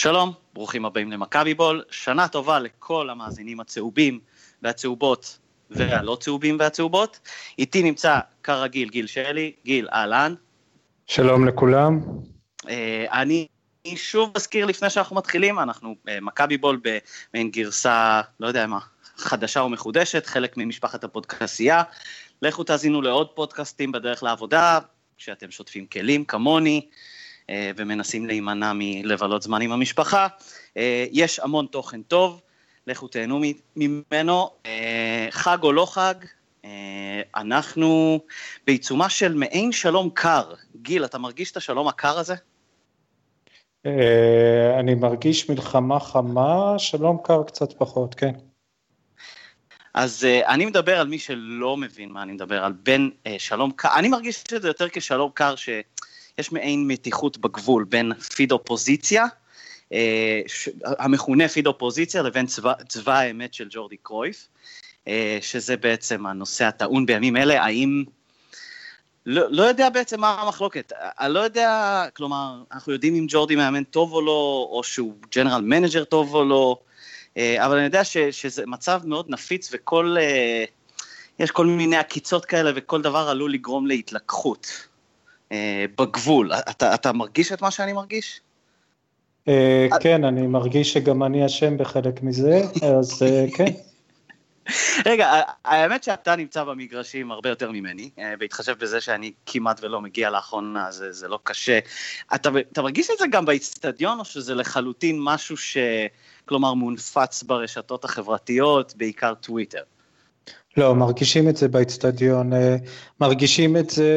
שלום, ברוכים הבאים למכבי בול, שנה טובה לכל המאזינים הצהובים והצהובות והלא צהובים והצהובות. איתי נמצא כרגיל גיל שלי, גיל אהלן. שלום לכולם. אה, אני שוב מזכיר לפני שאנחנו מתחילים, אנחנו אה, מכבי בול במעין גרסה, לא יודע מה, חדשה ומחודשת, חלק ממשפחת הפודקסייה. לכו תאזינו לעוד פודקאסטים בדרך לעבודה, כשאתם שוטפים כלים כמוני. אה, ומנסים להימנע מלבלות זמן עם המשפחה. אה, יש המון תוכן טוב, לכו תהנו ממנו. אה, חג או לא חג, אנחנו בעיצומה של מעין שלום קר. גיל, אתה מרגיש את השלום הקר הזה? אני מרגיש מלחמה חמה, שלום קר קצת פחות, כן. אז uh, אני מדבר על מי שלא מבין מה אני מדבר, על בין uh, שלום קר, אני מרגיש את זה יותר כשלום קר, ש... יש מעין מתיחות בגבול בין פיד אופוזיציה, אה, המכונה פיד אופוזיציה, לבין צבא, צבא האמת של ג'ורדי קרויף, אה, שזה בעצם הנושא הטעון בימים אלה, האם... לא, לא יודע בעצם מה המחלוקת, אני לא יודע, כלומר, אנחנו יודעים אם ג'ורדי מאמן טוב או לא, או שהוא general manager טוב או לא, אה, אבל אני יודע ש, שזה מצב מאוד נפיץ וכל, יש כל מיני עקיצות כאלה וכל דבר עלול לגרום להתלקחות. אה, בגבול. אתה, אתה מרגיש את מה שאני מרגיש? אה, כן, אני מרגיש שגם אני אשם בחלק מזה, אז אה, כן. רגע, האמת שאתה נמצא במגרשים הרבה יותר ממני, בהתחשב בזה שאני כמעט ולא מגיע לאחרונה, זה, זה לא קשה. אתה, אתה מרגיש את זה גם באיצטדיון, או שזה לחלוטין משהו ש... כלומר, מונפץ ברשתות החברתיות, בעיקר טוויטר? לא, מרגישים את זה באיצטדיון, מרגישים את זה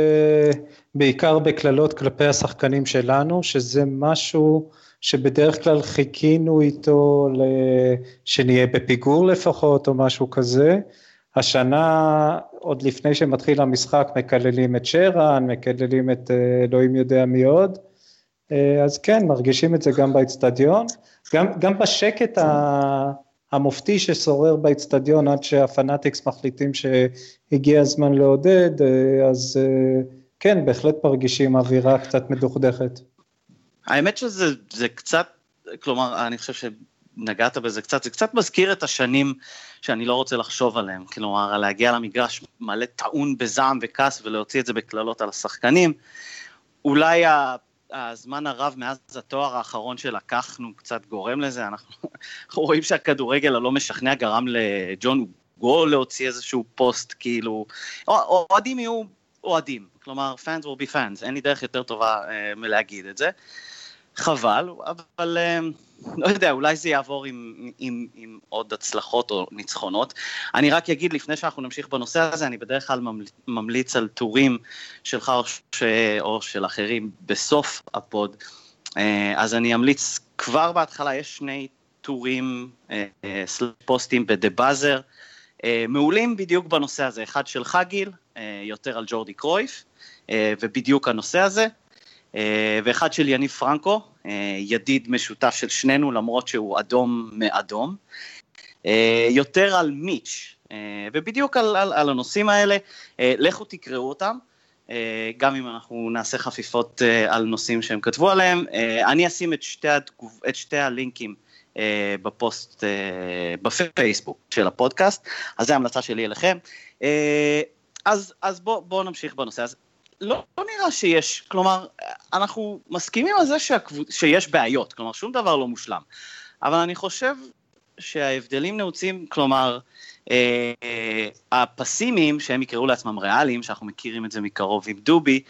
בעיקר בקללות כלפי השחקנים שלנו, שזה משהו שבדרך כלל חיכינו איתו שנהיה בפיגור לפחות או משהו כזה. השנה, עוד לפני שמתחיל המשחק, מקללים את שרן, מקללים את אה, אלוהים יודע מי עוד. אה, אז כן, מרגישים את זה גם באצטדיון, גם, גם בשקט המופתי ששורר באצטדיון עד שהפנאטיקס מחליטים שהגיע הזמן לעודד, אה, אז כן, בהחלט מרגישים אווירה קצת מדוכדכת. האמת שזה קצת, כלומר, אני חושב שנגעת בזה קצת, זה קצת מזכיר את השנים שאני לא רוצה לחשוב עליהם, כלומר, להגיע למגרש מלא טעון בזעם וכעס ולהוציא את זה בקללות על השחקנים. אולי הזמן הרב מאז התואר האחרון שלקחנו קצת גורם לזה, אנחנו רואים שהכדורגל הלא משכנע גרם לג'ון גו להוציא איזשהו פוסט, כאילו, אוהדים יהיו אוהדים, כלומר fans will be fans, אין לי דרך יותר טובה אה, מלהגיד את זה. חבל, אבל אה, לא יודע, אולי זה יעבור עם, עם, עם עוד הצלחות או ניצחונות. אני רק אגיד, לפני שאנחנו נמשיך בנושא הזה, אני בדרך כלל ממליץ על טורים שלך או, ש, או של אחרים בסוף ה pod, אה, אז אני אמליץ כבר בהתחלה, יש שני טורים, אה, אה, פוסטים באזר, אה, מעולים בדיוק בנושא הזה, אחד שלך גיל, יותר על ג'ורדי קרויף, אה, ובדיוק הנושא הזה, ואחד של יניב פרנקו, ידיד משותף של שנינו, למרות שהוא אדום מאדום, יותר על מיץ', ובדיוק על, על, על הנושאים האלה, לכו תקראו אותם. גם אם אנחנו נעשה חפיפות על נושאים שהם כתבו עליהם. אני אשים את שתי, התגוב, את שתי הלינקים אה, בפוסט, אה, בפייסבוק של הפודקאסט, אז זו ההמלצה שלי אליכם. אה, אז, אז בואו בוא נמשיך בנושא הזה. לא, לא נראה שיש, כלומר, אנחנו מסכימים על זה שהקבוצ... שיש בעיות, כלומר, שום דבר לא מושלם. אבל אני חושב שההבדלים נעוצים, כלומר, אה, הפסימיים, שהם יקראו לעצמם ריאליים, שאנחנו מכירים את זה מקרוב עם דובי,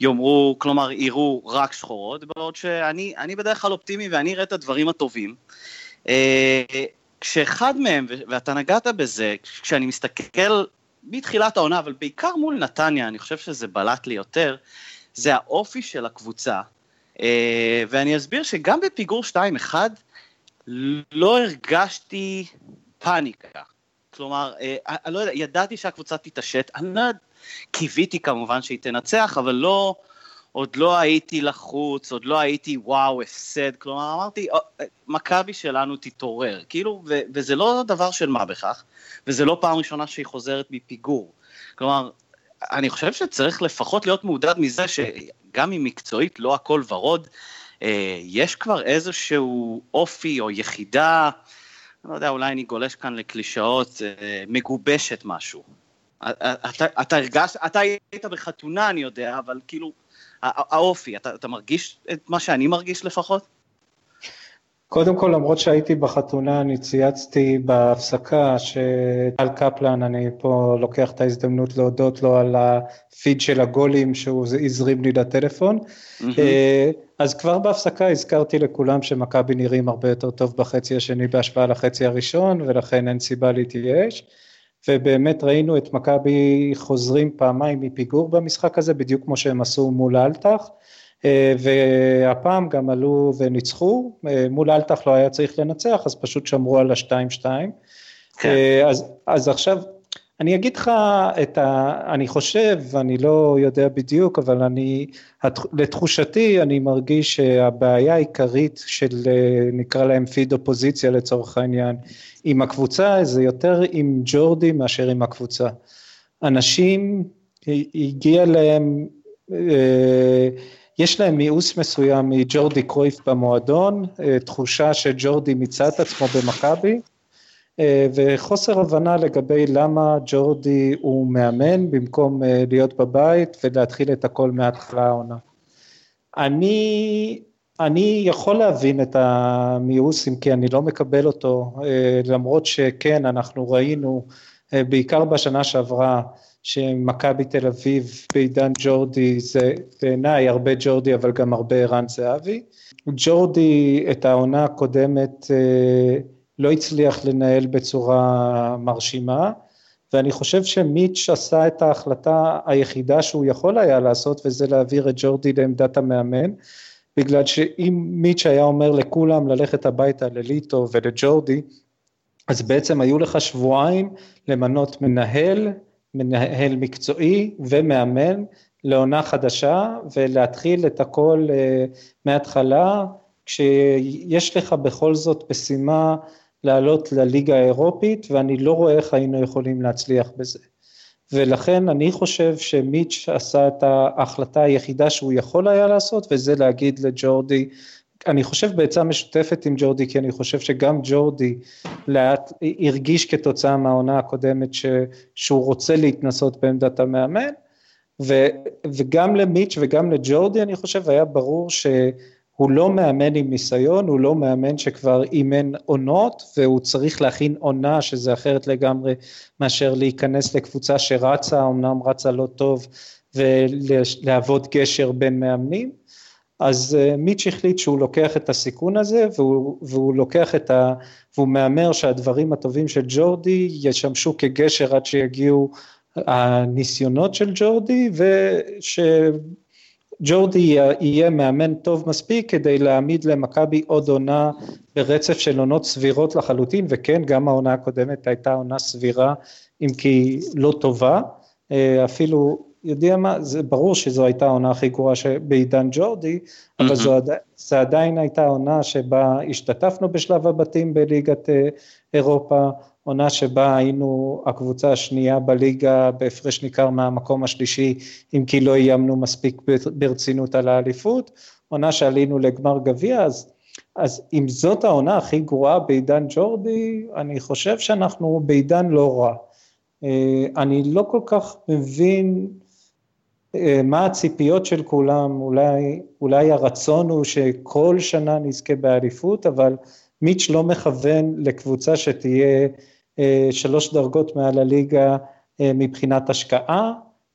יאמרו, כלומר, יראו רק שחורות, בעוד שאני בדרך כלל אופטימי ואני אראה את הדברים הטובים. אה, כשאחד מהם, ואתה נגעת בזה, כשאני מסתכל מתחילת העונה, אבל בעיקר מול נתניה, אני חושב שזה בלט לי יותר, זה האופי של הקבוצה. אה, ואני אסביר שגם בפיגור 2-1, לא הרגשתי פאניקה. כלומר, אה, אני לא יודע, ידעתי שהקבוצה תתעשת, אני לא יודע, קיוויתי כמובן שהיא תנצח, אבל לא, עוד לא הייתי לחוץ, עוד לא הייתי וואו, הפסד, כלומר אמרתי, אה, מכבי שלנו תתעורר, כאילו, ו- וזה לא דבר של מה בכך, וזה לא פעם ראשונה שהיא חוזרת מפיגור. כלומר, אני חושב שצריך לפחות להיות מעודד מזה שגם אם מקצועית לא הכל ורוד, יש כבר איזשהו אופי או יחידה, אני לא יודע, אולי אני גולש כאן לקלישאות, מגובשת משהו. אתה, אתה הרגשת, אתה היית בחתונה, אני יודע, אבל כאילו, האופי, אתה, אתה מרגיש את מה שאני מרגיש לפחות? קודם כל, למרות שהייתי בחתונה, אני צייצתי בהפסקה שטל קפלן, אני פה לוקח את ההזדמנות להודות לו על הפיד של הגולים שהוא הזרים לי לטלפון. Mm-hmm. אז כבר בהפסקה הזכרתי לכולם שמכבי נראים הרבה יותר טוב בחצי השני בהשוואה לחצי הראשון, ולכן אין סיבה להתייאש. ובאמת ראינו את מכבי חוזרים פעמיים מפיגור במשחק הזה, בדיוק כמו שהם עשו מול אלטח. אה, והפעם גם עלו וניצחו, אה, מול אלטח לא היה צריך לנצח, אז פשוט שמרו על השתיים שתיים. כן. אה, אז, אז עכשיו, אני אגיד לך את ה... אני חושב, אני לא יודע בדיוק, אבל אני, לתחושתי, אני מרגיש שהבעיה העיקרית של, נקרא להם פיד אופוזיציה לצורך העניין, עם הקבוצה, זה יותר עם ג'ורדי מאשר עם הקבוצה. אנשים, הגיע להם... יש להם מיאוס מסוים מג'ורדי קרויף במועדון, אה, תחושה שג'ורדי מיצה את עצמו במכבי, אה, וחוסר הבנה לגבי למה ג'ורדי הוא מאמן במקום אה, להיות בבית ולהתחיל את הכל מההתחלה העונה. אני, אני יכול להבין את המיאוס אם כי אני לא מקבל אותו, למרות שכן, אנחנו ראינו, בעיקר בשנה שעברה, שמכבי תל אביב בעידן ג'ורדי זה בעיניי הרבה ג'ורדי אבל גם הרבה ערן זהבי. ג'ורדי את העונה הקודמת אה, לא הצליח לנהל בצורה מרשימה ואני חושב שמיץ' עשה את ההחלטה היחידה שהוא יכול היה לעשות וזה להעביר את ג'ורדי לעמדת המאמן בגלל שאם מיץ' היה אומר לכולם ללכת הביתה לליטו ולג'ורדי אז בעצם היו לך שבועיים למנות מנהל מנהל מקצועי ומאמן לעונה חדשה ולהתחיל את הכל אה, מההתחלה כשיש לך בכל זאת משימה לעלות לליגה האירופית ואני לא רואה איך היינו יכולים להצליח בזה. ולכן אני חושב שמיץ' עשה את ההחלטה היחידה שהוא יכול היה לעשות וזה להגיד לג'ורדי אני חושב בעצה משותפת עם ג'ורדי, כי אני חושב שגם ג'ורדי לאט הרגיש כתוצאה מהעונה הקודמת ש, שהוא רוצה להתנסות בעמדת המאמן, ו, וגם למיץ' וגם לג'ורדי אני חושב היה ברור שהוא לא מאמן עם ניסיון, הוא לא מאמן שכבר אימן עונות, והוא צריך להכין עונה שזה אחרת לגמרי מאשר להיכנס לקבוצה שרצה, אמנם רצה לא טוב, ולהוות גשר בין מאמנים. אז אה, מיץ' החליט שהוא לוקח את הסיכון הזה והוא, והוא לוקח את ה... והוא מהמר שהדברים הטובים של ג'ורדי ישמשו כגשר עד שיגיעו הניסיונות של ג'ורדי ושג'ורדי יהיה מאמן טוב מספיק כדי להעמיד למכבי עוד עונה ברצף של עונות סבירות לחלוטין וכן גם העונה הקודמת הייתה עונה סבירה אם כי לא טובה אה, אפילו יודע מה, זה ברור שזו הייתה העונה הכי גרועה בעידן ג'ורדי, אבל mm-hmm. זו, זו עדיין הייתה עונה שבה השתתפנו בשלב הבתים בליגת אה, אירופה, עונה שבה היינו הקבוצה השנייה בליגה בהפרש ניכר מהמקום השלישי, אם כי לא איימנו מספיק ברצינות על האליפות, עונה שעלינו לגמר גביע, אז, אז אם זאת העונה הכי גרועה בעידן ג'ורדי, אני חושב שאנחנו בעידן לא רע. אה, אני לא כל כך מבין אה, מה הציפיות של כולם, אולי, אולי הרצון הוא שכל שנה נזכה באליפות, אבל מיץ' לא מכוון לקבוצה שתהיה שלוש דרגות מעל הליגה אה, מבחינת השקעה,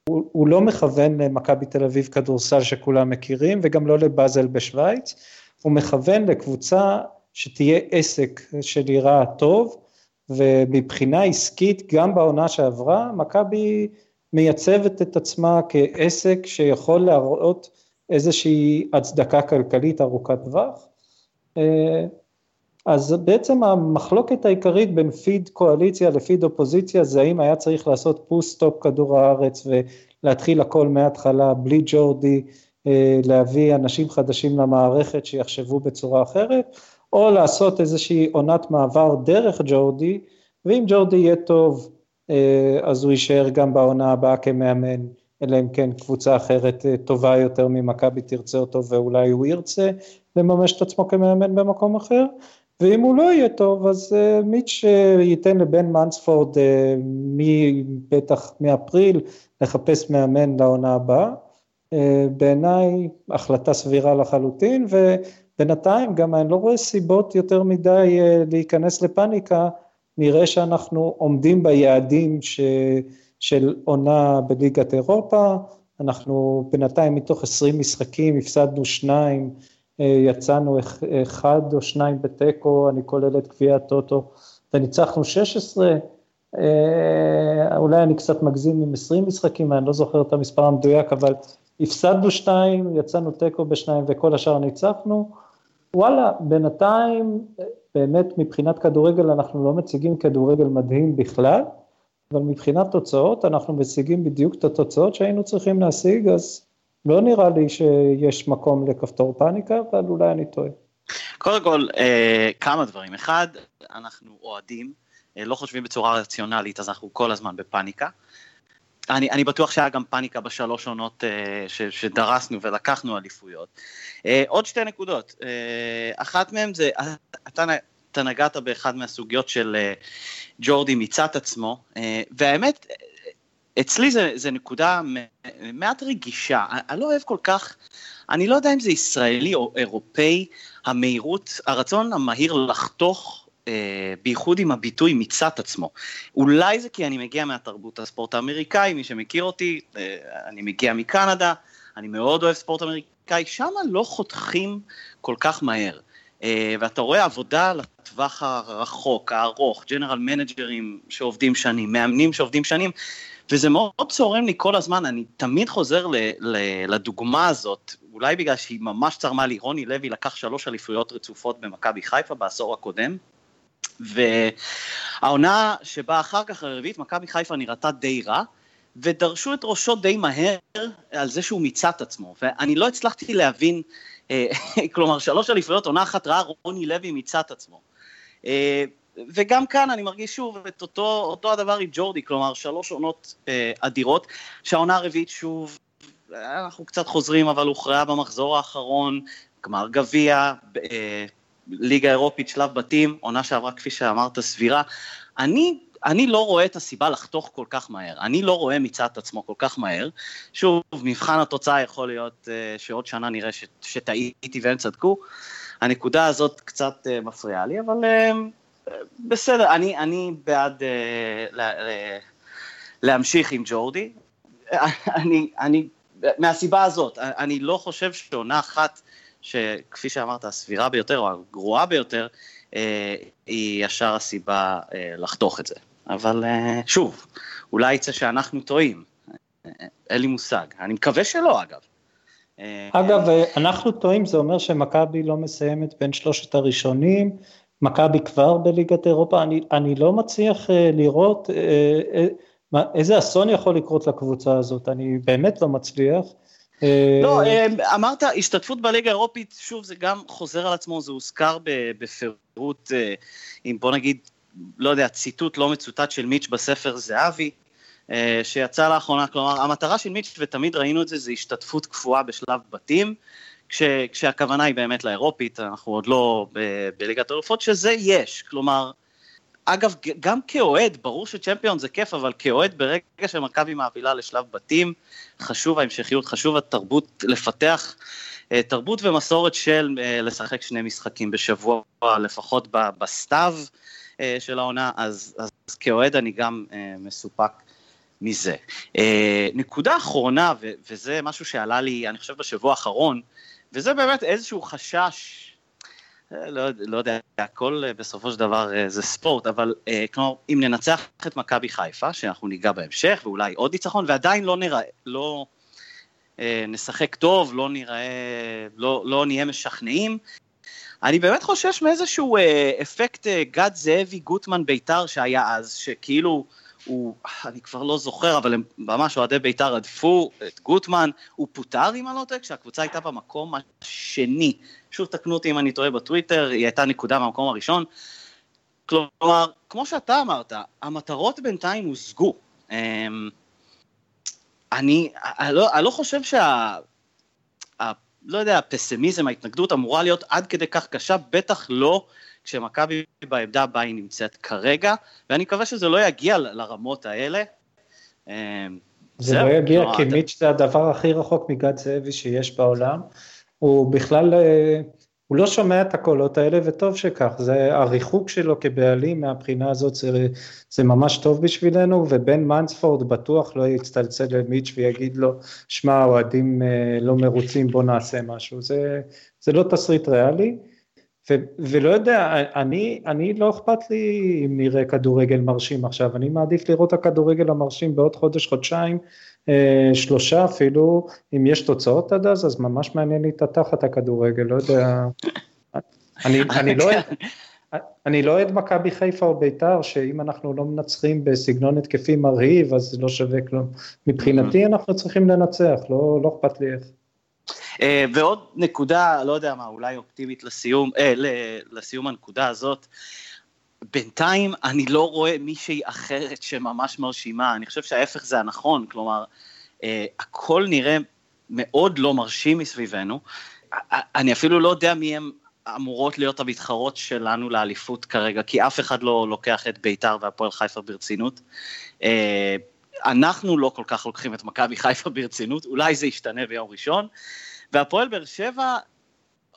הוא, הוא לא מכוון למכבי תל אביב כדורסל שכולם מכירים, וגם לא לבאזל בשוויץ, הוא מכוון לקבוצה שתהיה עסק שנראה טוב, ומבחינה עסקית, גם בעונה שעברה, מכבי מייצבת את עצמה כעסק שיכול להראות איזושהי הצדקה כלכלית ארוכת טווח. אז בעצם המחלוקת העיקרית בין פיד קואליציה לפיד אופוזיציה זה האם היה צריך לעשות פוס, סטופ כדור הארץ ולהתחיל הכל מההתחלה בלי ג'ורדי, אה, להביא אנשים חדשים למערכת שיחשבו בצורה אחרת, או לעשות איזושהי עונת מעבר דרך ג'ורדי, ואם ג'ורדי יהיה טוב אה, אז הוא יישאר גם בעונה הבאה כמאמן, אלא אם כן קבוצה אחרת אה, טובה יותר ממכבי תרצה אותו ואולי הוא ירצה, לממש את עצמו כמאמן במקום אחר, ואם הוא לא יהיה טוב, אז uh, מיץ' ייתן לבן מנספורד uh, בטח מאפריל לחפש מאמן לעונה הבאה. Uh, בעיניי החלטה סבירה לחלוטין, ובינתיים גם אני לא רואה סיבות יותר מדי uh, להיכנס לפאניקה, נראה שאנחנו עומדים ביעדים ש, של עונה בליגת אירופה, אנחנו בינתיים מתוך 20 משחקים הפסדנו שניים, אה, יצאנו אחד או שניים בתיקו, אני כולל את גביע הטוטו, וניצחנו 16, אה, אולי אני קצת מגזים עם 20 משחקים, אני לא זוכר את המספר המדויק, אבל הפסדנו שתיים, יצאנו תיקו בשניים וכל השאר ניצחנו. וואלה, בינתיים, באמת מבחינת כדורגל אנחנו לא מציגים כדורגל מדהים בכלל, אבל מבחינת תוצאות אנחנו משיגים בדיוק את התוצאות שהיינו צריכים להשיג, אז לא נראה לי שיש מקום לכפתור פאניקה, אבל אולי אני טועה. קודם כל, אה, כמה דברים. אחד, אנחנו אוהדים, אה, לא חושבים בצורה רציונלית, אז אנחנו כל הזמן בפאניקה. אני, אני בטוח שהיה גם פאניקה בשלוש עונות אה, ש, שדרסנו ולקחנו אליפויות. אה, עוד שתי נקודות. אה, אחת מהן זה, אתה, אתה נגעת באחד מהסוגיות של אה, ג'ורדי מצד עצמו, אה, והאמת, אצלי זה, זה נקודה מעט רגישה, אני לא אוהב כל כך, אני לא יודע אם זה ישראלי או אירופאי, המהירות, הרצון המהיר לחתוך, אה, בייחוד עם הביטוי מצד עצמו. אולי זה כי אני מגיע מהתרבות הספורט האמריקאי, מי שמכיר אותי, אה, אני מגיע מקנדה, אני מאוד אוהב ספורט אמריקאי, שם לא חותכים כל כך מהר. אה, ואתה רואה עבודה לטווח הרחוק, הארוך, ג'נרל מנג'רים שעובדים שנים, מאמנים שעובדים שנים, וזה מאוד צורם לי כל הזמן, אני תמיד חוזר ל, ל, לדוגמה הזאת, אולי בגלל שהיא ממש צרמה לי, רוני לוי לקח שלוש אליפויות רצופות במכבי חיפה בעשור הקודם, והעונה שבאה אחר כך הרביעית, מכבי חיפה נראתה די רע, ודרשו את ראשו די מהר על זה שהוא מיצה את עצמו, ואני לא הצלחתי להבין, אה, כלומר שלוש אליפויות, עונה אחת רעה, רוני לוי מיצה את עצמו. וגם כאן אני מרגיש שוב את אותו, אותו הדבר עם ג'ורדי, כלומר שלוש עונות אה, אדירות, שהעונה הרביעית שוב, אנחנו קצת חוזרים, אבל הוכרעה במחזור האחרון, גמר גביע, אה, ליגה אירופית, שלב בתים, עונה שעברה כפי שאמרת סבירה. אני אני לא רואה את הסיבה לחתוך כל כך מהר, אני לא רואה מצד עצמו כל כך מהר. שוב, מבחן התוצאה יכול להיות uh, שעוד שנה נראה שטעיתי והם צדקו. הנקודה הזאת קצת uh, מפריעה לי, אבל uh, בסדר, אני, אני בעד uh, לה, uh, להמשיך עם ג'ורדי. אני, אני, מהסיבה הזאת, אני לא חושב שעונה אחת, שכפי שאמרת, הסבירה ביותר או הגרועה ביותר, uh, היא ישר הסיבה uh, לחתוך את זה. אבל uh, שוב, אולי יצא שאנחנו טועים, אין לי מושג. אני מקווה שלא, אגב. אגב, אנחנו טועים, זה אומר שמכבי לא מסיימת בין שלושת הראשונים, מכבי כבר בליגת אירופה, אני, אני לא מצליח אה, לראות אה, אה, איזה אסון יכול לקרות לקבוצה הזאת, אני באמת לא מצליח. לא, אמרת השתתפות בליגה האירופית, שוב זה גם חוזר על עצמו, זה הוזכר בפירוט, אם בוא נגיד, לא יודע, ציטוט לא מצוטט של מיץ' בספר זהבי, שיצא לאחרונה, כלומר המטרה של מיץ', ותמיד ראינו את זה, זה השתתפות קפואה בשלב בתים, כש, כשהכוונה היא באמת לאירופית, אנחנו עוד לא ב, בליגת האלופות, שזה יש, כלומר, אגב, גם כאוהד, ברור שצ'מפיון זה כיף, אבל כאוהד ברגע שמכבי מעפילה לשלב בתים, חשוב ההמשכיות, חשוב התרבות, לפתח אה, תרבות ומסורת של אה, לשחק שני משחקים בשבוע, לפחות בסתיו אה, של העונה, אז, אז כאוהד אני גם מסופק מזה. נקודה אחרונה, וזה משהו שעלה לי, אני חושב, בשבוע האחרון, וזה באמת איזשהו חשש, אה, לא, לא יודע, הכל אה, בסופו של דבר אה, זה ספורט, אבל כלומר, אם ננצח את מכבי חיפה, שאנחנו ניגע בהמשך, ואולי עוד ניצחון, ועדיין לא נראה, לא נשחק טוב, לא נראה, לא, לא נהיה משכנעים, אני באמת חושש מאיזשהו אפקט גד זאבי גוטמן בית"ר שהיה אז, שכאילו... הוא, אני כבר לא זוכר, אבל הם ממש אוהדי בית"ר הדפו את גוטמן, הוא פוטר אם אני לא טועה, כשהקבוצה הייתה במקום השני. שוב תקנו אותי אם אני טועה בטוויטר, היא הייתה נקודה מהמקום הראשון. כלומר, כמו שאתה אמרת, המטרות בינתיים הושגו. אמ, אני, אני, לא, אני לא חושב שה... לא יודע, הפסימיזם, ההתנגדות אמורה להיות עד כדי כך קשה, בטח לא כשמכבי בעמדה בה היא נמצאת כרגע, ואני מקווה שזה לא יגיע לרמות האלה. אמ, זה לא יגיע, לא, כי מיץ' זה הדבר הכי רחוק מגד זאבי שיש בעולם. הוא בכלל, אה, הוא לא שומע את הקולות האלה, וטוב שכך. זה הריחוק שלו כבעלים מהבחינה הזאת, זה, זה ממש טוב בשבילנו, ובן מנספורד בטוח לא יצטלצל למיץ' ויגיד לו, שמע, האוהדים אה, לא מרוצים, בוא נעשה משהו. זה, זה לא תסריט ריאלי. ו- ולא יודע, אני, אני לא אכפת לי אם נראה כדורגל מרשים עכשיו, אני מעדיף לראות הכדורגל המרשים בעוד חודש, חודשיים, אה, שלושה אפילו, אם יש תוצאות עד אז, אז ממש מעניין לי את התחת הכדורגל, לא יודע, אני, אני לא... אני לא אוהד מכבי חיפה או ביתר, שאם אנחנו לא מנצחים בסגנון התקפי מרהיב, אז זה לא שווה כלום. מבחינתי אנחנו צריכים לנצח, לא, לא אכפת לי איך. אה, ועוד נקודה, לא יודע מה, אולי אופטימית לסיום, אה, לסיום הנקודה הזאת, בינתיים אני לא רואה מישהי אחרת שממש מרשימה, אני חושב שההפך זה הנכון, כלומר, אה, הכל נראה מאוד לא מרשים מסביבנו, אני אפילו לא יודע מי הם אמורות להיות המתחרות שלנו לאליפות כרגע, כי אף אחד לא לוקח את ביתר והפועל חיפה ברצינות. אה, אנחנו לא כל כך לוקחים את מכבי חיפה ברצינות, אולי זה ישתנה ביום ראשון. והפועל באר שבע,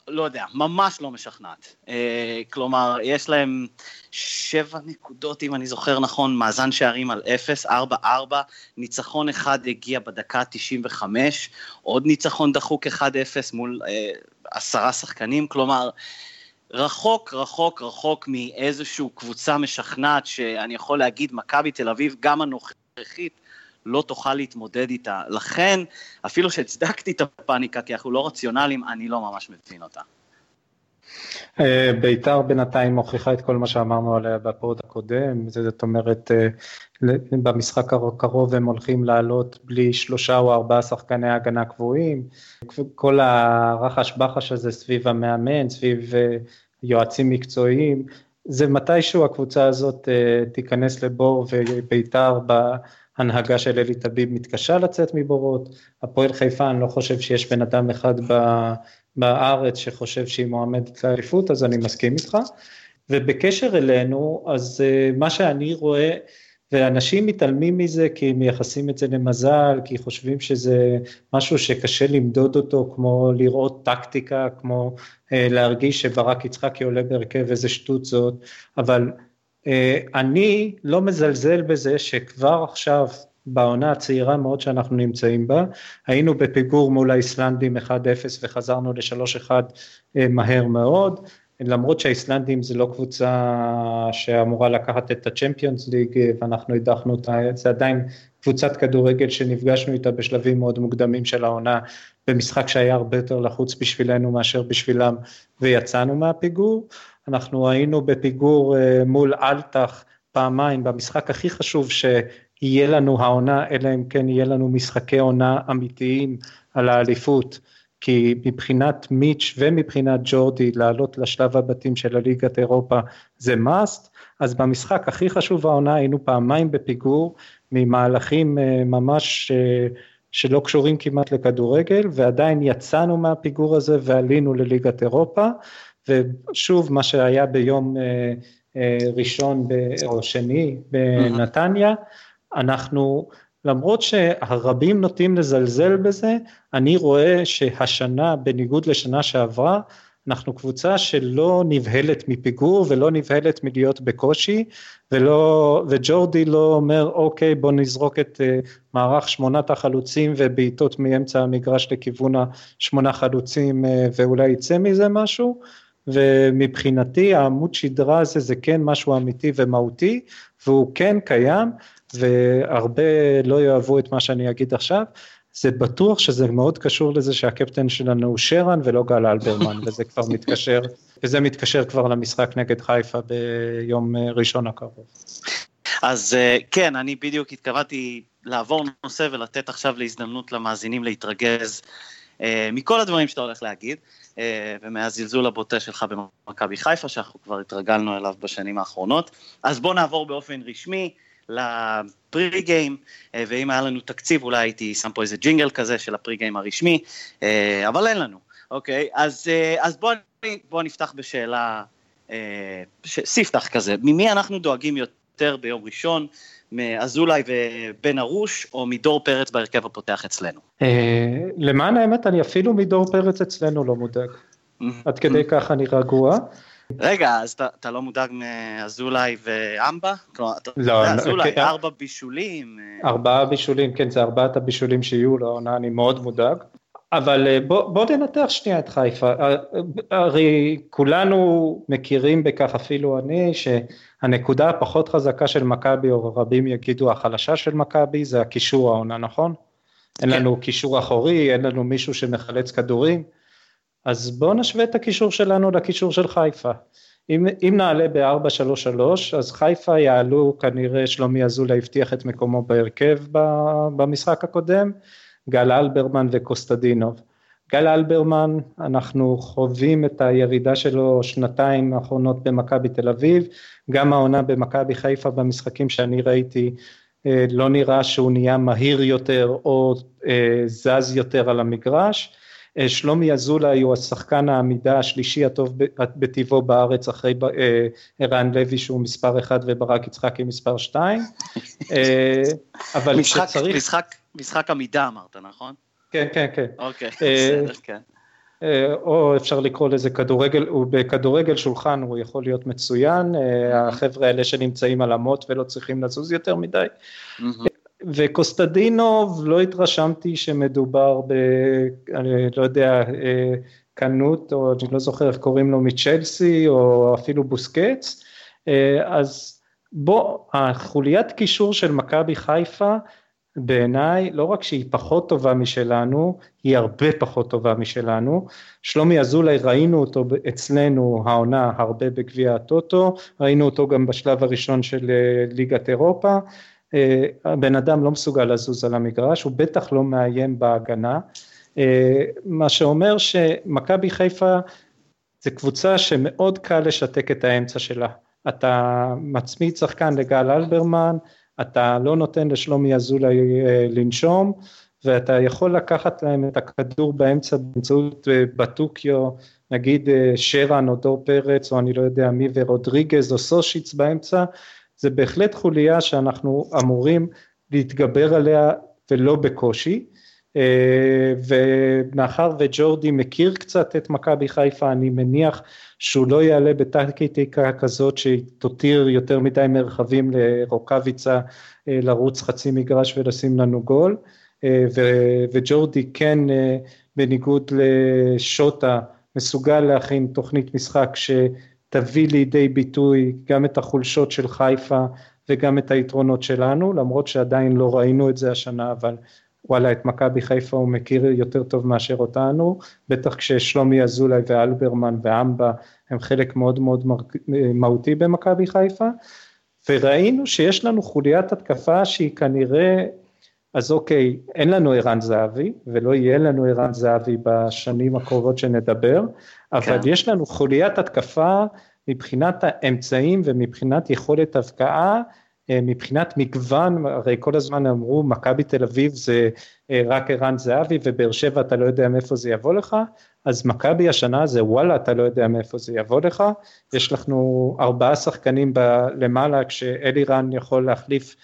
לא יודע, ממש לא משכנעת. אה, כלומר, יש להם שבע נקודות, אם אני זוכר נכון, מאזן שערים על אפס, ארבע ארבע, ניצחון אחד הגיע בדקה 95, עוד ניצחון דחוק 1-0 מול אה, עשרה שחקנים, כלומר, רחוק, רחוק, רחוק מאיזושהי קבוצה משכנעת שאני יכול להגיד, מכבי תל אביב, גם הנוכחית, לא תוכל להתמודד איתה. לכן, אפילו שהצדקתי את הפאניקה, כי אנחנו לא רציונליים, אני לא ממש מבין אותה. אה, בית"ר בינתיים מוכיחה את כל מה שאמרנו עליה בפוד הקודם, זאת אומרת, אה, במשחק הקרוב הם הולכים לעלות בלי שלושה או ארבעה שחקני הגנה קבועים, כל הרחש בחש הזה סביב המאמן, סביב אה, יועצים מקצועיים, זה מתישהו הקבוצה הזאת תיכנס לבור ובית"ר הנהגה של אלי טביב מתקשה לצאת מבורות, הפועל חיפה, אני לא חושב שיש בן אדם אחד בארץ שחושב שהיא מועמדת לאליפות, אז אני מסכים איתך. ובקשר אלינו, אז אה, מה שאני רואה, ואנשים מתעלמים מזה כי מייחסים את זה למזל, כי חושבים שזה משהו שקשה למדוד אותו, כמו לראות טקטיקה, כמו אה, להרגיש שברק יצחקי עולה בהרכב, איזה שטות זאת, אבל אה, אני לא מזלזל בזה שכבר עכשיו בעונה הצעירה מאוד שאנחנו נמצאים בה, היינו בפיגור מול האיסלנדים 1-0 וחזרנו ל-3-1 אה, מהר מאוד, למרות שהאיסלנדים זה לא קבוצה שאמורה לקחת את הצ'מפיונס ליג ואנחנו הדחנו אותה, זה עדיין קבוצת כדורגל שנפגשנו איתה בשלבים מאוד מוקדמים של העונה, במשחק שהיה הרבה יותר לחוץ בשבילנו מאשר בשבילם ויצאנו מהפיגור. אנחנו היינו בפיגור אה, מול אלטח פעמיים במשחק הכי חשוב שיהיה לנו העונה, אלא אם כן יהיה לנו משחקי עונה אמיתיים על האליפות. כי מבחינת מיץ' ומבחינת ג'ורדי לעלות לשלב הבתים של הליגת אירופה זה must, אז במשחק הכי חשוב העונה היינו פעמיים בפיגור ממהלכים אה, ממש אה, שלא קשורים כמעט לכדורגל ועדיין יצאנו מהפיגור הזה ועלינו לליגת אירופה. ושוב מה שהיה ביום אה, ראשון או שני בנתניה, אנחנו למרות שהרבים נוטים לזלזל בזה, אני רואה שהשנה בניגוד לשנה שעברה אנחנו קבוצה שלא נבהלת מפיגור ולא נבהלת מלהיות בקושי ולא, וג'ורדי לא אומר אוקיי בוא נזרוק את uh, מערך שמונת החלוצים ובעיטות מאמצע המגרש לכיוון השמונה חלוצים uh, ואולי יצא מזה משהו, ומבחינתי העמוד שדרה הזה זה כן משהו אמיתי ומהותי והוא כן קיים והרבה לא יאהבו את מה שאני אגיד עכשיו, זה בטוח שזה מאוד קשור לזה שהקפטן שלנו הוא שרן ולא גל אלברמן וזה כבר מתקשר, וזה מתקשר כבר למשחק נגד חיפה ביום ראשון הקרוב. אז אה, כן, אני בדיוק התכוונתי לעבור נושא ולתת עכשיו להזדמנות למאזינים להתרגז אה, מכל הדברים שאתה הולך להגיד. אה, ומהזלזול הבוטה שלך במכבי חיפה, שאנחנו כבר התרגלנו אליו בשנים האחרונות. אז בוא נעבור באופן רשמי לפרי גיים, אה, ואם היה לנו תקציב אולי הייתי שם פה איזה ג'ינגל כזה של הפרי גיים הרשמי, אה, אבל אין לנו. אוקיי, אז, אז בואו בוא נפתח בשאלה, ספתח כזה, ממי אנחנו דואגים יותר ביום ראשון, מאזולאי ובן ארוש, או מדור פרץ בהרכב הפותח אצלנו? למען האמת, אני אפילו מדור פרץ אצלנו לא מודאג. עד כדי כך אני רגוע. רגע, אז אתה, אתה לא מודאג מאזולאי ואמבה? כלומר, לא, יודע, אזולאי, כן. ארבע בישולים. ארבעה בישולים, כן, זה ארבעת הבישולים שיהיו לעונה, אני מאוד מודאג. אבל בוא, בוא ננתח שנייה את חיפה, הרי כולנו מכירים בכך, אפילו אני, שהנקודה הפחות חזקה של מכבי, או רבים יגידו החלשה של מכבי, זה הקישור העונה, נכון? כן. אין לנו קישור אחורי, אין לנו מישהו שמחלץ כדורים. אז בואו נשווה את הקישור שלנו לקישור של חיפה. אם, אם נעלה ב-4-3-3, אז חיפה יעלו, כנראה שלומי אזולאי הבטיח את מקומו בהרכב במשחק הקודם, גל אלברמן וקוסטדינוב. גל אלברמן, אנחנו חווים את הירידה שלו שנתיים האחרונות במכבי תל אביב, גם העונה במכבי חיפה במשחקים שאני ראיתי, אה, לא נראה שהוא נהיה מהיר יותר או אה, זז יותר על המגרש. אה, שלומי אזולאי הוא השחקן העמידה השלישי הטוב בטבעו בארץ אחרי אה, ערן לוי שהוא מספר אחד וברק יצחקי מספר שתיים. אה, אבל משחק, כשצריך... משחק, משחק עמידה אמרת, נכון? כן, כן, כן. אוקיי, בסדר, כן. או אפשר לקרוא לזה כדורגל, הוא בכדורגל שולחן הוא יכול להיות מצוין, החבר'ה האלה שנמצאים על אמות ולא צריכים לזוז יותר מדי. וקוסטדינוב לא התרשמתי שמדובר ב... אני לא יודע, קנות, או אני לא זוכר איך קוראים לו מצ'לסי, או אפילו בוסקץ, אז בוא, החוליית קישור של מכבי חיפה, בעיניי, לא רק שהיא פחות טובה משלנו, היא הרבה פחות טובה משלנו. שלומי אזולאי, ראינו אותו אצלנו העונה הרבה בגביע הטוטו, ראינו אותו גם בשלב הראשון של ליגת אירופה, אה, הבן אדם לא מסוגל לזוז על המגרש, הוא בטח לא מאיים בהגנה, אה, מה שאומר שמכבי חיפה זה קבוצה שמאוד קל לשתק את האמצע שלה, אתה מצמיד שחקן לגל אלברמן, אתה לא נותן לשלומי אזולאי אה, לנשום, ואתה יכול לקחת להם את הכדור באמצע באמצעות בטוקיו, נגיד שרן או דור פרץ או אני לא יודע מי ורודריגז או סושיץ באמצע, זה בהחלט חוליה שאנחנו אמורים להתגבר עליה ולא בקושי, אה, ומאחר וג'ורדי מכיר קצת את מכבי חיפה, אני מניח שהוא לא יעלה בטקטיקה כזאת שתותיר יותר מדי מרחבים לרוקאביצה אה, לרוץ חצי מגרש ולשים לנו גול, אה, וג'ורדי כן בניגוד לשוטה מסוגל להכין תוכנית משחק ש... תביא לידי ביטוי גם את החולשות של חיפה וגם את היתרונות שלנו, למרות שעדיין לא ראינו את זה השנה, אבל וואלה, את מכבי חיפה הוא מכיר יותר טוב מאשר אותנו, בטח כששלומי אזולאי ואלברמן ואמבה הם חלק מאוד מאוד מהותי במכבי חיפה, וראינו שיש לנו חוליית התקפה שהיא כנראה, אז אוקיי, אין לנו ערן זהבי, ולא יהיה לנו ערן זהבי בשנים הקרובות שנדבר, אבל כן. יש לנו חוליית התקפה מבחינת האמצעים ומבחינת יכולת הבקעה, אה, מבחינת מגוון, הרי כל הזמן אמרו מכבי תל אביב זה אה, רק ערן זהבי ובאר שבע אתה לא יודע מאיפה זה יבוא לך, אז מכבי השנה זה וואלה אתה לא יודע מאיפה זה יבוא לך, יש לנו ארבעה שחקנים למעלה כשאלירן יכול להחליף,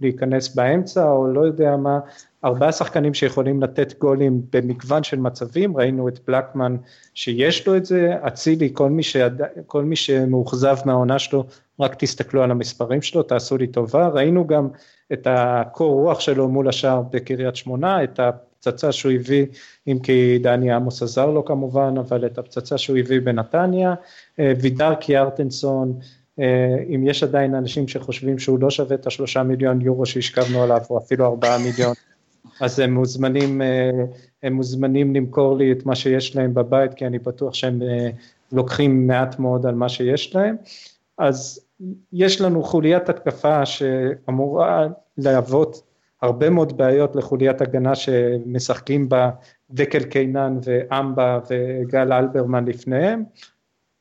להיכנס באמצע או לא יודע מה, ארבעה שחקנים שיכולים לתת גולים במגוון של מצבים, ראינו את בלקמן שיש לו את זה, אצילי, כל, כל מי שמאוכזב מהעונה שלו, רק תסתכלו על המספרים שלו, תעשו לי טובה, ראינו גם את הקור רוח שלו מול השאר בקריית שמונה, את הפצצה שהוא הביא, אם כי דני עמוס עזר לו כמובן, אבל את הפצצה שהוא הביא בנתניה, אה, וידר קיארטנסון, אה, אם יש עדיין אנשים שחושבים שהוא לא שווה את השלושה מיליון יורו שהשכבנו עליו, או אפילו ארבעה מיליון, אז הם מוזמנים, אה, הם מוזמנים למכור לי את מה שיש להם בבית, כי אני בטוח שהם אה, לוקחים מעט מאוד על מה שיש להם. אז יש לנו חוליית התקפה שאמורה להוות הרבה מאוד בעיות לחוליית הגנה שמשחקים בה דקל קינן ואמבה וגל אלברמן לפניהם.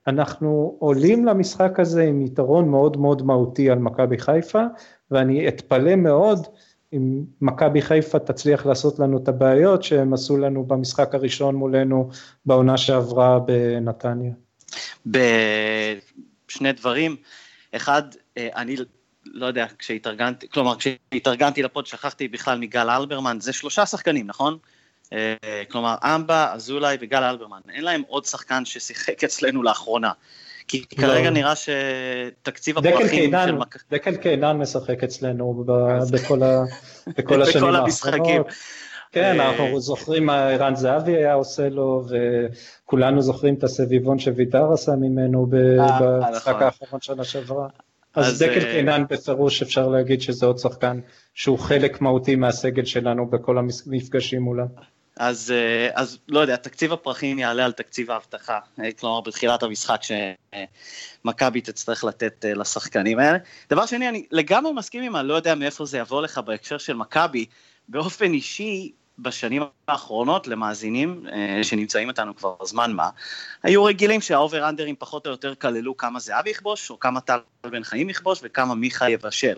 אנחנו עולים למשחק הזה עם יתרון מאוד מאוד מהותי על מכבי חיפה, ואני אתפלא מאוד אם מכבי חיפה תצליח לעשות לנו את הבעיות שהם עשו לנו במשחק הראשון מולנו בעונה שעברה בנתניה. בשני דברים, אחד, אה, אני לא יודע, כשהתארגנתי, כלומר כשהתארגנתי לפוד שכחתי בכלל מגל אלברמן, זה שלושה שחקנים, נכון? אה, כלומר אמבה, אזולאי וגל אלברמן, אין להם עוד שחקן ששיחק אצלנו לאחרונה. כי לא. כרגע נראה שתקציב הפרחים של מכבי... דקל קיינן משחק אצלנו בכל, השנים האחרונות. כן, אה, אנחנו זוכרים מה ערן זהבי היה עושה לו, וכולנו זוכרים את הסביבון שוויתר עשה ממנו אה, במשחק נכון. האחרון שנה שעברה. אז דקל קינן בפירוש אפשר להגיד שזה עוד שחקן שהוא חלק מהותי מהסגל שלנו בכל המפגשים מולם. אז, אה, אז לא יודע, תקציב הפרחים יעלה על תקציב האבטחה, אה, כלומר בתחילת המשחק שמכבי תצטרך לתת לשחקנים האלה. דבר שני, אני לגמרי מסכים עם הלא יודע מאיפה זה יבוא לך בהקשר של מכבי, באופן אישי, בשנים האחרונות למאזינים אה, שנמצאים איתנו כבר זמן מה, היו רגילים שהאובר אנדרים פחות או יותר כללו כמה זהבי יכבוש, או כמה טל בן חיים יכבוש וכמה מיכה יבשל.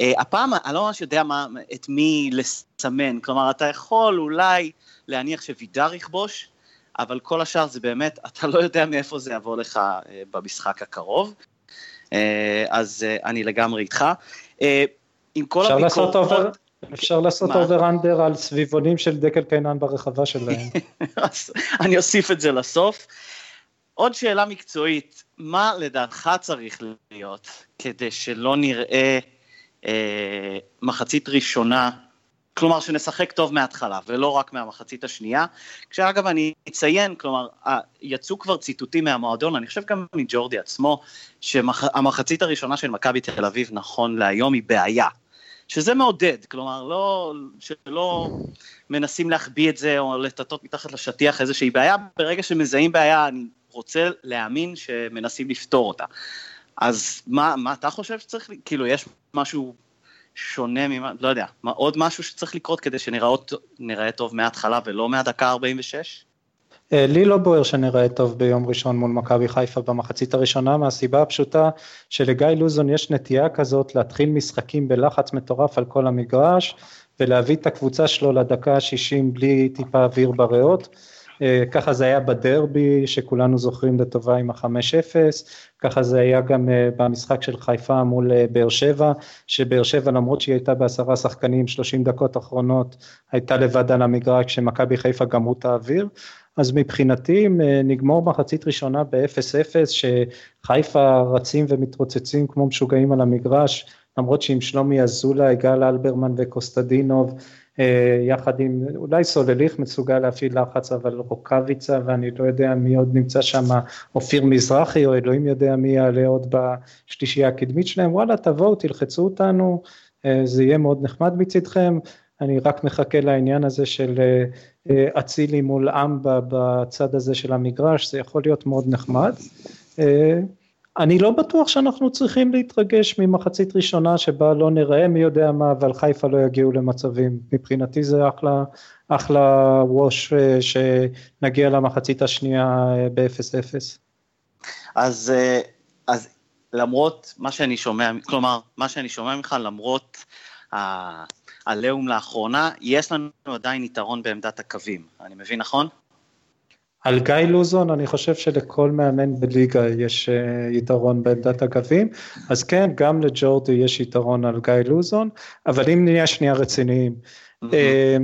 אה, הפעם אני לא ממש יודע מה, את מי לסמן, כלומר אתה יכול אולי להניח שווידר יכבוש, אבל כל השאר זה באמת, אתה לא יודע מאיפה זה יבוא לך אה, במשחק הקרוב. אז אני לגמרי איתך. עם כל הביקורת... אפשר לעשות אובר... אפשר לעשות אובר אנדר על סביבונים של דקל קיינן ברחבה שלהם. אני אוסיף את זה לסוף. עוד שאלה מקצועית, מה לדעתך צריך להיות כדי שלא נראה אה, מחצית ראשונה, כלומר שנשחק טוב מההתחלה ולא רק מהמחצית השנייה, כשאגב אני אציין, כלומר יצאו כבר ציטוטים מהמועדון, אני חושב גם מג'ורדי עצמו, שהמחצית הראשונה של מכבי תל אביב נכון להיום היא בעיה. שזה מעודד, כלומר, לא, שלא מנסים להחביא את זה או לטטות מתחת לשטיח איזושהי בעיה, ברגע שמזהים בעיה, אני רוצה להאמין שמנסים לפתור אותה. אז מה, מה אתה חושב שצריך, כאילו, יש משהו שונה ממה, לא יודע, מה, עוד משהו שצריך לקרות כדי שנראה טוב מההתחלה ולא מהדקה 46? אה, לי לא בוער שנראה טוב ביום ראשון מול מכבי חיפה במחצית הראשונה מהסיבה הפשוטה שלגיא לוזון יש נטייה כזאת להתחיל משחקים בלחץ מטורף על כל המגרש ולהביא את הקבוצה שלו לדקה ה-60 בלי טיפה אוויר בריאות. אה, ככה זה היה בדרבי שכולנו זוכרים לטובה עם ה-5-0, ככה זה היה גם אה, במשחק של חיפה מול באר שבע, שבאר שבע למרות שהיא הייתה בעשרה שחקנים 30 דקות אחרונות הייתה לבד על המגרש כשמכבי חיפה גמרו את האוויר, אז מבחינתי אה, נגמור מחצית ראשונה ב-0-0 שחיפה רצים ומתרוצצים כמו משוגעים על המגרש, למרות שעם שלומי אזולאי, גל אלברמן וקוסטדינוב, אה, יחד עם אולי סולליך מסוגל להפעיל לחץ, אבל רוקאביצה ואני לא יודע מי עוד נמצא שם, אופיר מזרחי או אלוהים יודע מי יעלה עוד בשלישייה הקדמית שלהם, וואלה תבואו תלחצו אותנו, אה, זה יהיה מאוד נחמד מצדכם, אני רק מחכה לעניין הזה של אה, אצילי מול אמבה בצד הזה של המגרש, זה יכול להיות מאוד נחמד. אה, אני לא בטוח שאנחנו צריכים להתרגש ממחצית ראשונה שבה לא נראה מי יודע מה, אבל חיפה לא יגיעו למצבים. מבחינתי זה אחלה, אחלה ווש אה, שנגיע למחצית השנייה ב-0-0. אז, אז למרות מה שאני שומע, כלומר, מה שאני שומע ממך, למרות עליהום לאחרונה, יש לנו עדיין יתרון בעמדת הקווים, אני מבין נכון? על גיא לוזון אני חושב שלכל מאמן בליגה יש uh, יתרון בעמדת הקווים, אז כן, גם לג'ורדי יש יתרון על גיא לוזון, אבל אם נהיה שנייה רציניים, mm-hmm. uh,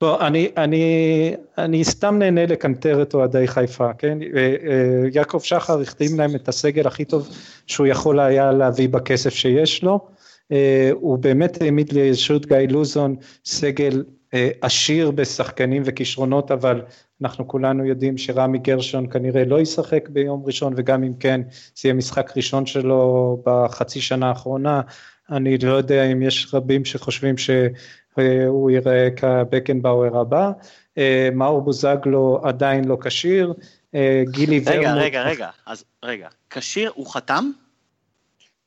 בוא, אני, אני, אני סתם נהנה לקנטר את אוהדי חיפה, כן? Uh, יעקב שחר החתים להם את הסגל הכי טוב שהוא יכול היה להביא בכסף שיש לו, אה, הוא באמת העמיד לרשות גיא לוזון סגל אה, עשיר בשחקנים וכישרונות, אבל אנחנו כולנו יודעים שרמי גרשון כנראה לא ישחק ביום ראשון, וגם אם כן, זה יהיה משחק ראשון שלו בחצי שנה האחרונה. אני לא יודע אם יש רבים שחושבים שהוא ייראה כבקנבאואר הבא. אה, מאור בוזגלו עדיין לא כשיר. גילי ורמוט... רגע, רגע, רגע, אז רגע, כשיר, הוא חתם?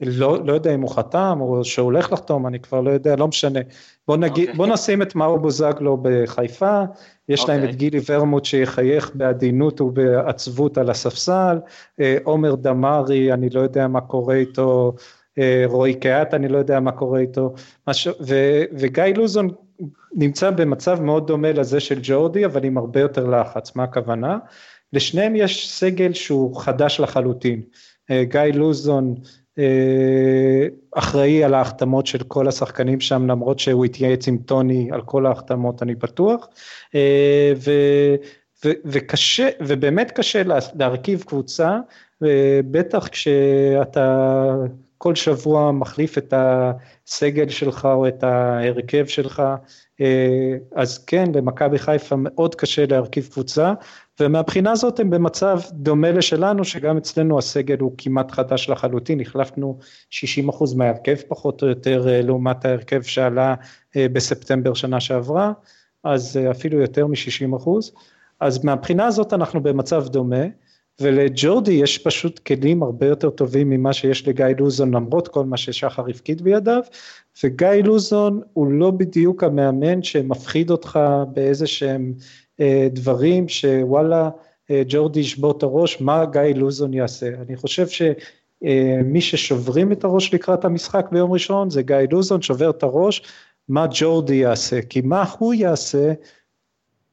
לא, לא יודע אם הוא חתם או שהוא הולך לחתום, אני כבר לא יודע, לא משנה. בוא, נגיד, okay. אוקיי. בוא נשים את מאור בוזגלו בחיפה, יש okay. להם אוקיי. את גילי ורמוט שיחייך בעדינות ובעצבות על הספסל, אה, עומר דמארי, אני לא יודע מה קורה איתו, רועי קהת, אני לא יודע מה קורה איתו, משהו, ו, וגיא לוזון נמצא במצב מאוד דומה לזה של ג'ורדי, אבל עם הרבה יותר לחץ, מה הכוונה? לשניהם יש סגל שהוא חדש לחלוטין. גיא לוזון אה, אחראי על ההחתמות של כל השחקנים שם, למרות שהוא התייעץ עם טוני על כל ההחתמות, אני בטוח. אה, ו, ו, וקשה, ובאמת קשה להרכיב קבוצה, בטח כשאתה כל שבוע מחליף את הסגל שלך או את ההרכב שלך, אה, אז כן, למכבי חיפה מאוד קשה להרכיב קבוצה, ומהבחינה הזאת הם במצב דומה לשלנו, שגם אצלנו הסגל הוא כמעט חדש לחלוטין, החלפנו 60% מההרכב פחות או יותר אה, לעומת ההרכב שעלה אה, בספטמבר שנה שעברה, אז אפילו יותר מ-60%, אז מהבחינה הזאת אנחנו במצב דומה. ולג'ורדי יש פשוט כלים הרבה יותר טובים ממה שיש לגיא לוזון למרות כל מה ששחר הפקיד בידיו וגיא לוזון הוא לא בדיוק המאמן שמפחיד אותך באיזה שהם אה, דברים שוואלה אה, ג'ורדי ישבור את הראש מה גיא לוזון יעשה? אני חושב שמי אה, ששוברים את הראש לקראת המשחק ביום ראשון זה גיא לוזון שובר את הראש מה ג'ורדי יעשה? כי מה הוא יעשה?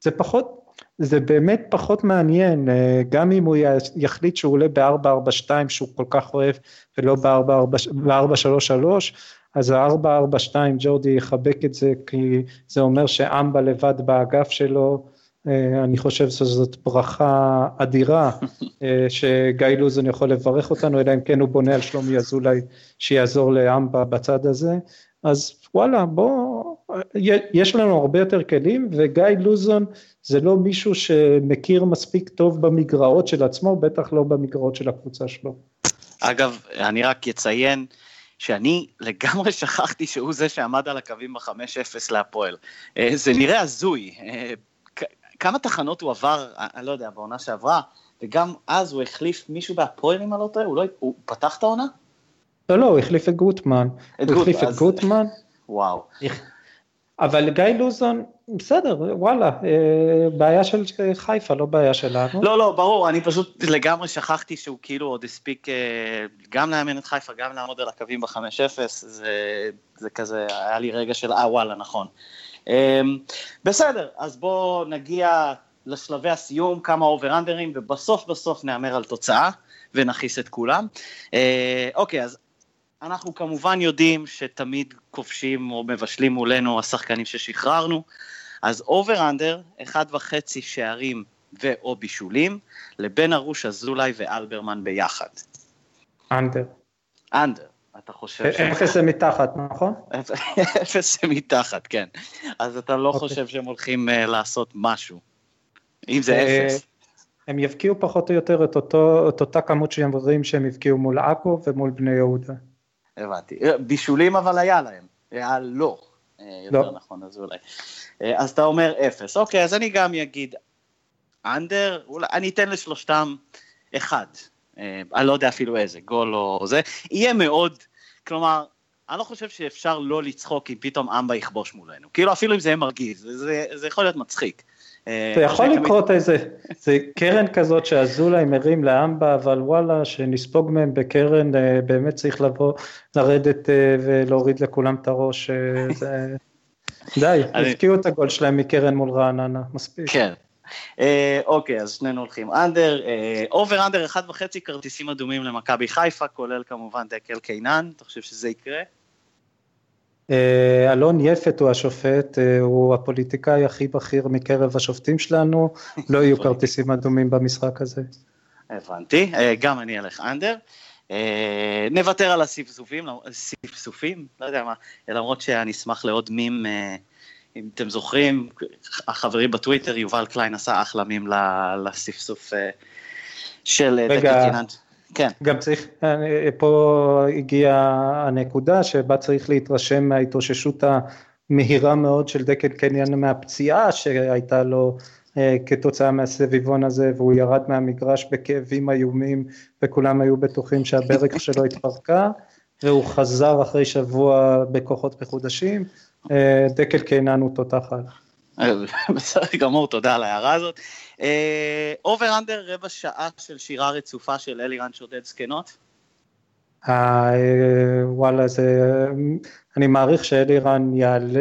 זה פחות זה באמת פחות מעניין, אה, גם אם הוא יחליט שהוא עולה ב-442 שהוא כל כך אוהב ולא ב-433, אז ה-442 ג'ורדי יחבק את זה כי זה אומר שאמבה לבד באגף שלו, אה, אני חושב שזאת ברכה אדירה אה, שגיא לוזון יכול לברך אותנו, אלא אם כן הוא בונה על שלומי אזולאי שיעזור לאמבה בצד הזה, אז וואלה בוא, יש לנו הרבה יותר כלים וגיא לוזון זה לא מישהו שמכיר מספיק טוב במגרעות של עצמו, בטח לא במגרעות של הקבוצה שלו. אגב, אני רק אציין שאני לגמרי שכחתי שהוא זה שעמד על הקווים ב-5-0 להפועל. אה, זה נראה הזוי. אה, כמה תחנות הוא עבר, אה, אני לא יודע, בעונה שעברה, וגם אז הוא החליף מישהו בהפועל, אם אני לא טועה, הוא, לא, הוא פתח את העונה? לא, לא, הוא החליף את גוטמן. את הוא החליף את גוטמן. וואו. אבל גיא לוזון, בסדר, וואלה, אה, בעיה של חיפה, לא בעיה שלנו. לא, לא, ברור, אני פשוט לגמרי שכחתי שהוא כאילו עוד הספיק אה, גם לאמן את חיפה, גם לעמוד על הקווים ב-5-0, זה, זה כזה, היה לי רגע של אה, וואלה, נכון. אה, בסדר, אז בואו נגיע לשלבי הסיום, כמה אובר-אנדרים, ובסוף בסוף נהמר על תוצאה, ונכעיס את כולם. אוקיי, אז אנחנו כמובן יודעים שתמיד כובשים או מבשלים מולנו השחקנים ששחררנו, אז over under, אחד וחצי שערים ואו בישולים, לבן ארוש אזולאי ואלברמן ביחד. under. under, אתה חושב ש... אפס זה מתחת, נכון? אפס זה מתחת, כן. אז אתה לא אוקיי. אוקיי. חושב שהם הולכים אה, לעשות משהו, אם זה אה, אפס. הם יבקיעו פחות או יותר את, אותו, את אותה כמות שהם רואים שהם יבקיעו מול עכו ומול בני יהודה. הבנתי. בישולים אבל היה להם, היה לא. אה, יותר לא. נכון, אז אולי. אה, אז אתה אומר אפס. אוקיי, אז אני גם אגיד אנדר, אולי, אני אתן לשלושתם אחד. אה, אני לא יודע אפילו איזה, גול או זה. יהיה מאוד, כלומר, אני לא חושב שאפשר לא לצחוק אם פתאום אמבה יכבוש מולנו. כאילו אפילו אם זה יהיה מרגיז, זה, זה יכול להיות מצחיק. זה יכול לקרות איזה, זה קרן כזאת שאזולאי מרים לאמבה, אבל וואלה, שנספוג מהם בקרן, אה, באמת צריך לבוא, לרדת אה, ולהוריד לכולם את הראש. אה, די, הבקיעו את הגול שלהם מקרן מול רעננה, מספיק. כן. אוקיי, אז שנינו הולכים under, over under אחד וחצי כרטיסים אדומים למכבי חיפה, כולל כמובן דקל קינן, אתה חושב שזה יקרה? אה, אלון יפת הוא השופט, אה, הוא הפוליטיקאי הכי בכיר מקרב השופטים שלנו, לא יהיו כרטיסים אדומים במשחק הזה. הבנתי, אה, גם אני אלך אנדר. נוותר על הספסופים, ספסופים, לא יודע מה, למרות שאני אשמח לעוד מים, אם אתם זוכרים, החברים בטוויטר, יובל קליין עשה אחלה מים לספסוף של דקל קיננט. כן. גם צריך, פה הגיעה הנקודה שבה צריך להתרשם מההתאוששות המהירה מאוד של דקל קניאן מהפציעה שהייתה לו אה, כתוצאה מהסביבון הזה והוא ירד מהמגרש בכאבים איומים וכולם היו בטוחים שהברך שלו התפרקה והוא חזר אחרי שבוע בכוחות מחודשים, אה, דקל קינן הוא תותח על. בסדר גמור, תודה על ההערה הזאת. אובר uh, אנדר רבע שעה של שירה רצופה של אלירן שודד זקנות? וואלה, זה, אני מעריך שאלירן יעלה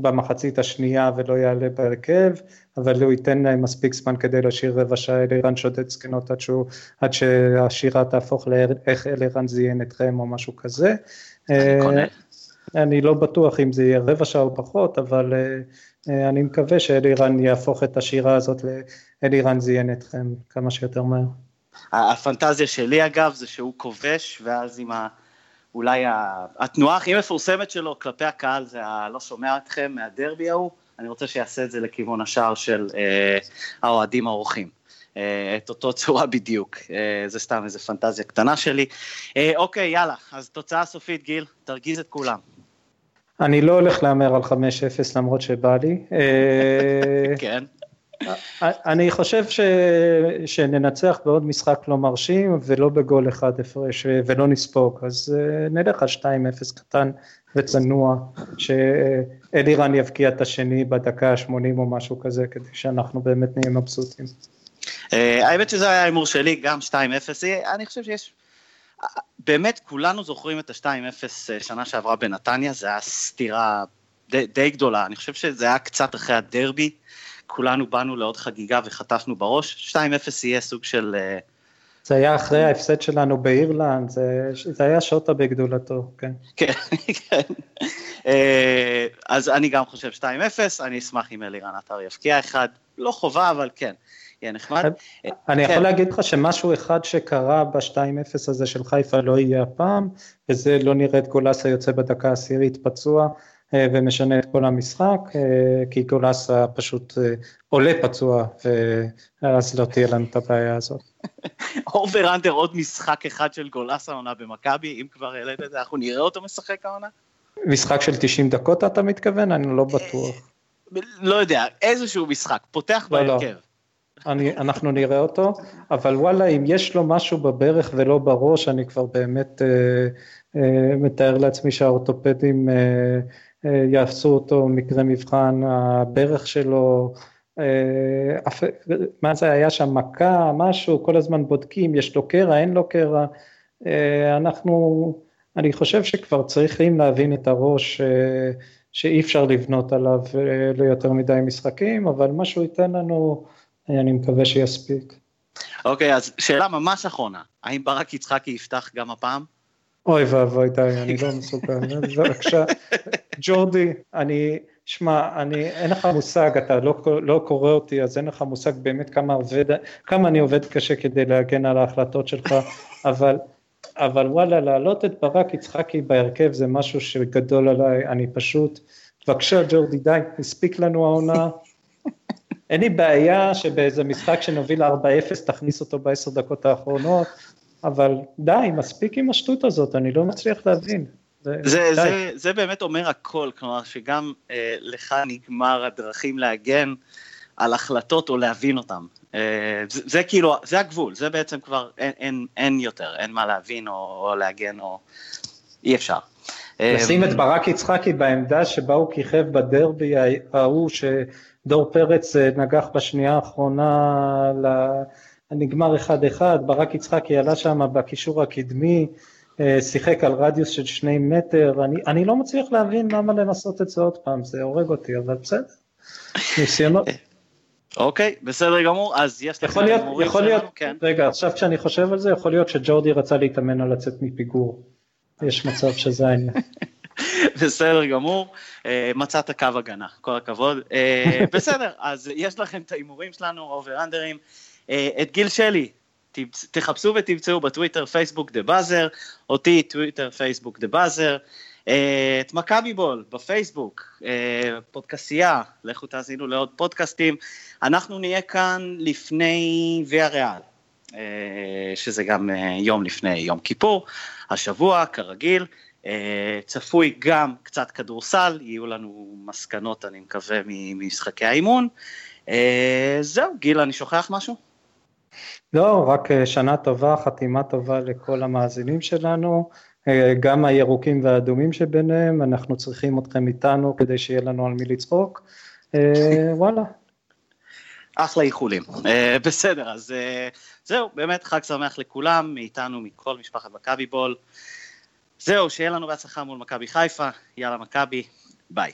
במחצית השנייה ולא יעלה בהרכב, אבל הוא ייתן להם מספיק זמן כדי להשאיר רבע שעה אלירן שודד זקנות עד, שהוא, עד שהשירה תהפוך לאיך אלירן זיין אתכם או משהו כזה. אני קונה. אני לא בטוח אם זה יהיה רבע שעה או פחות, אבל אני מקווה שאלירן יהפוך את השירה הזאת לאלירן זיין אתכם כמה שיותר מהר. הפנטזיה שלי אגב זה שהוא כובש ואז עם ה... אולי התנועה הכי מפורסמת שלו כלפי הקהל זה הלא שומע אתכם מהדרבי ההוא, אני רוצה שיעשה את זה לכיוון השער של אה, האוהדים האורחים. אה, את אותו צורה בדיוק, אה, זה סתם איזה פנטזיה קטנה שלי. אה, אוקיי, יאללה, אז תוצאה סופית, גיל, תרגיז את כולם. אני לא הולך להמר על 5-0 למרות שבא לי. כן. אני חושב ש... שננצח בעוד משחק לא מרשים ולא בגול אחד הפרש ולא נספוג, אז נלך על 2-0 קטן וצנוע, שאלירן יבקיע את השני בדקה ה-80 או משהו כזה, כדי שאנחנו באמת נהיה מבסוטים. האמת שזה היה ההימור שלי, גם 2-0, אני חושב שיש... באמת כולנו זוכרים את ה-2-0 שנה שעברה בנתניה, זה היה סתירה די, די גדולה, אני חושב שזה היה קצת אחרי הדרבי, כולנו באנו לעוד חגיגה וחטפנו בראש, 2-0 יהיה סוג של... זה היה אחרי ההפסד שלנו באירלנד, זה, זה היה שוטה בגדולתו, כן. כן, כן. אז אני גם חושב 2-0, אני אשמח אם אלירן עטר יבקיע אחד, לא חובה, אבל כן. יהיה נחמד. אני יכול כן. להגיד לך שמשהו אחד שקרה ב-2-0 הזה של חיפה לא יהיה הפעם, וזה לא נראה את גולסה יוצא בדקה העשירית פצוע אה, ומשנה את כל המשחק, אה, כי גולסה פשוט אה, עולה פצוע, ואז לא תהיה לנו את הבעיה הזאת. אובר אנדר עוד משחק אחד של גולסה עונה במכבי, אם כבר העלית את זה, אנחנו נראה אותו משחק העונה? משחק של 90 דקות אתה מתכוון? אני לא בטוח. לא יודע, איזשהו משחק, פותח לא, לא. בהרכב. אני, אנחנו נראה אותו, אבל וואלה, אם יש לו משהו בברך ולא בראש, אני כבר באמת אה, אה, מתאר לעצמי שהאורתופדים אה, אה, יעשו אותו מקרה מבחן, הברך שלו, אה, אף, מה זה היה שם, מכה, משהו, כל הזמן בודקים, יש לו קרע, אין לו קרע, אה, אנחנו, אני חושב שכבר צריכים להבין את הראש אה, שאי אפשר לבנות עליו אה, ליותר מדי משחקים, אבל מה שהוא ייתן לנו, אני מקווה שיספיק. אוקיי, אז שאלה ממש אחרונה, האם ברק יצחקי יפתח גם הפעם? אוי ואבוי, די, אני לא מסוגל. בבקשה, ג'ורדי, אני, שמע, אני, אין לך מושג, אתה לא, לא קורא אותי, אז אין לך מושג באמת כמה, עובד, כמה אני עובד קשה כדי להגן על ההחלטות שלך, אבל, אבל וואלה, להעלות את ברק יצחקי בהרכב זה משהו שגדול עליי, אני פשוט, בבקשה ג'ורדי, די, הספיק לנו העונה, אין לי בעיה שבאיזה משחק שנוביל 4-0 תכניס אותו בעשר דקות האחרונות, אבל די, מספיק עם השטות הזאת, אני לא מצליח להבין. זה, זה, זה, זה באמת אומר הכל, כלומר שגם אה, לך נגמר הדרכים להגן על החלטות או להבין אותן. אה, זה, זה כאילו, זה הגבול, זה בעצם כבר אין, אין, אין יותר, אין מה להבין או, או להגן או אי אפשר. לשים את ברק יצחקי בעמדה שבה הוא כיכב בדרבי ההוא, דור פרץ אה, נגח בשנייה האחרונה, נגמר 1-1, ברק יצחקי עלה שם בקישור הקדמי, אה, שיחק על רדיוס של שני מטר, אני, אני לא מצליח להבין למה לנסות את זה עוד פעם, זה הורג אותי, אבל בסדר, ניסיונות. אוקיי, בסדר גמור, אז יש לך להיות, יכול להיות, כן. רגע, עכשיו כשאני חושב על זה, יכול להיות שג'ורדי רצה להתאמן על לצאת מפיגור, יש מצב שזה העניין. בסדר גמור, אה, מצאת קו הגנה, כל הכבוד. אה, בסדר, אז יש לכם את ההימורים שלנו, over under ים. אה, את גיל שלי, תחפשו ותמצאו בטוויטר, פייסבוק, The Buzzer, אותי, טוויטר, פייסבוק, The Buzzer. את מכבי בול בפייסבוק, פודקסייה, לכו תאזינו לעוד פודקאסטים. אנחנו נהיה כאן לפני ויה ריאל, שזה גם יום לפני יום כיפור, השבוע, כרגיל. אה, צפוי גם קצת כדורסל, יהיו לנו מסקנות, אני מקווה, ממשחקי האימון. אה, זהו, גיל, אני שוכח משהו? לא, רק אה, שנה טובה, חתימה טובה לכל המאזינים שלנו, גם הירוקים והאדומים שביניהם, אנחנו צריכים אתכם איתנו כדי שיהיה לנו על מי לצחוק. וואלה. אחלה איחולים. בסדר, אז זהו, באמת חג שמח לכולם, מאיתנו, מכל משפחת מכבי בול. זהו, שיהיה לנו בהצלחה מול מכבי חיפה, יאללה מכבי, ביי.